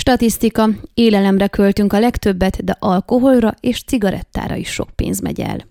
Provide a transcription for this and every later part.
Statisztika, élelemre költünk a legtöbbet, de alkoholra és cigarettára is sok pénz megy el.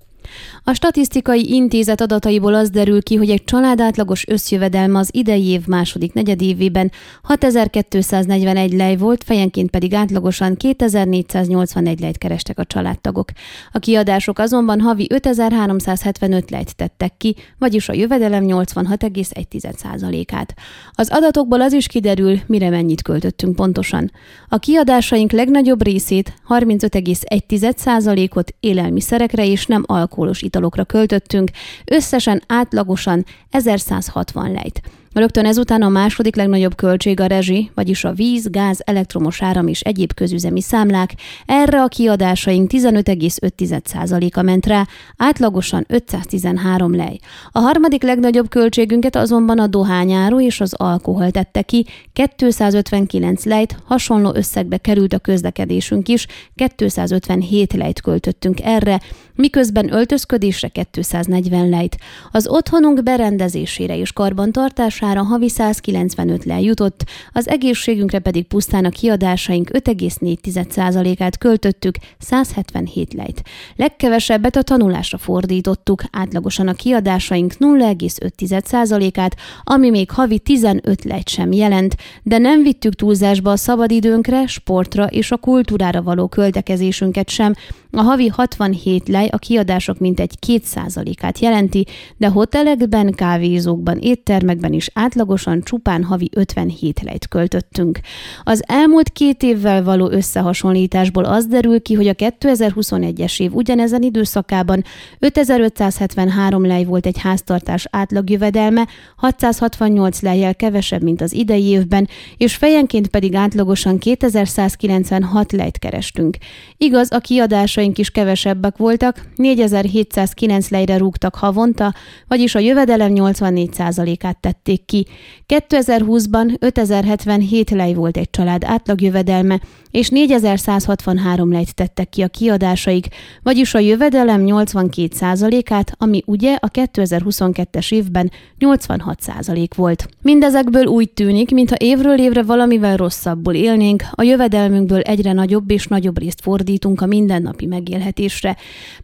A statisztikai intézet adataiból az derül ki, hogy egy család átlagos összjövedelme az idei év második negyedévében 6241 lej volt, fejenként pedig átlagosan 2481 lejt kerestek a családtagok. A kiadások azonban havi 5375 lejt tettek ki, vagyis a jövedelem 86,1%-át. Az adatokból az is kiderül, mire mennyit költöttünk pontosan. A kiadásaink legnagyobb részét, 35,1%-ot élelmiszerekre és nem alkoholos italokra költöttünk, összesen átlagosan 1160 lejt. Rögtön ezután a második legnagyobb költség a rezsi, vagyis a víz, gáz, elektromos áram és egyéb közüzemi számlák. Erre a kiadásaink 15,5%-a ment rá, átlagosan 513 lej. A harmadik legnagyobb költségünket azonban a dohányáró és az alkohol tette ki, 259 lejt, hasonló összegbe került a közlekedésünk is, 257 lejt költöttünk erre, miközben öltözködésre 240 lejt. Az otthonunk berendezésére és karbantartására hatására havi 195 le jutott, az egészségünkre pedig pusztán a kiadásaink 5,4%-át költöttük, 177 lejt. Legkevesebbet a tanulásra fordítottuk, átlagosan a kiadásaink 0,5%-át, ami még havi 15 lejt sem jelent, de nem vittük túlzásba a szabadidőnkre, sportra és a kultúrára való költekezésünket sem, a havi 67 lej a kiadások mintegy 2%-át jelenti, de hotelekben, kávézókban, éttermekben átlagosan csupán havi 57 lejt költöttünk. Az elmúlt két évvel való összehasonlításból az derül ki, hogy a 2021-es év ugyanezen időszakában 5573 lej volt egy háztartás átlagjövedelme, 668 lejjel kevesebb, mint az idei évben, és fejenként pedig átlagosan 2196 lejt kerestünk. Igaz, a kiadásaink is kevesebbek voltak, 4709 lejre rúgtak havonta, vagyis a jövedelem 84%-át tették ki. 2020-ban 5077 lej volt egy család átlagjövedelme, és 4163 lejt tettek ki a kiadásaik, vagyis a jövedelem 82%-át, ami ugye a 2022-es évben 86% volt. Mindezekből úgy tűnik, mintha évről évre valamivel rosszabbul élnénk, a jövedelmünkből egyre nagyobb és nagyobb részt fordítunk a mindennapi megélhetésre.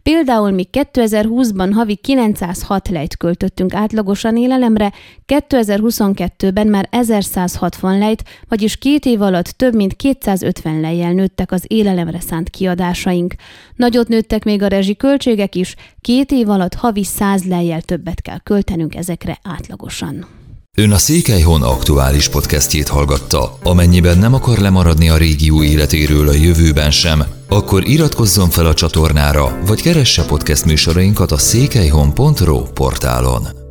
Például mi 2020-ban havi 906 lejt költöttünk átlagosan élelemre, 2022-ben már 1160 lejt, vagyis két év alatt több mint 250 lejjel nőttek az élelemre szánt kiadásaink. Nagyot nőttek még a rezsiköltségek is, két év alatt havi 100 lejjel többet kell költenünk ezekre átlagosan. Ön a Székelyhon aktuális podcastjét hallgatta. Amennyiben nem akar lemaradni a régió életéről a jövőben sem, akkor iratkozzon fel a csatornára, vagy keresse podcast műsorainkat a székelyhon.pro portálon.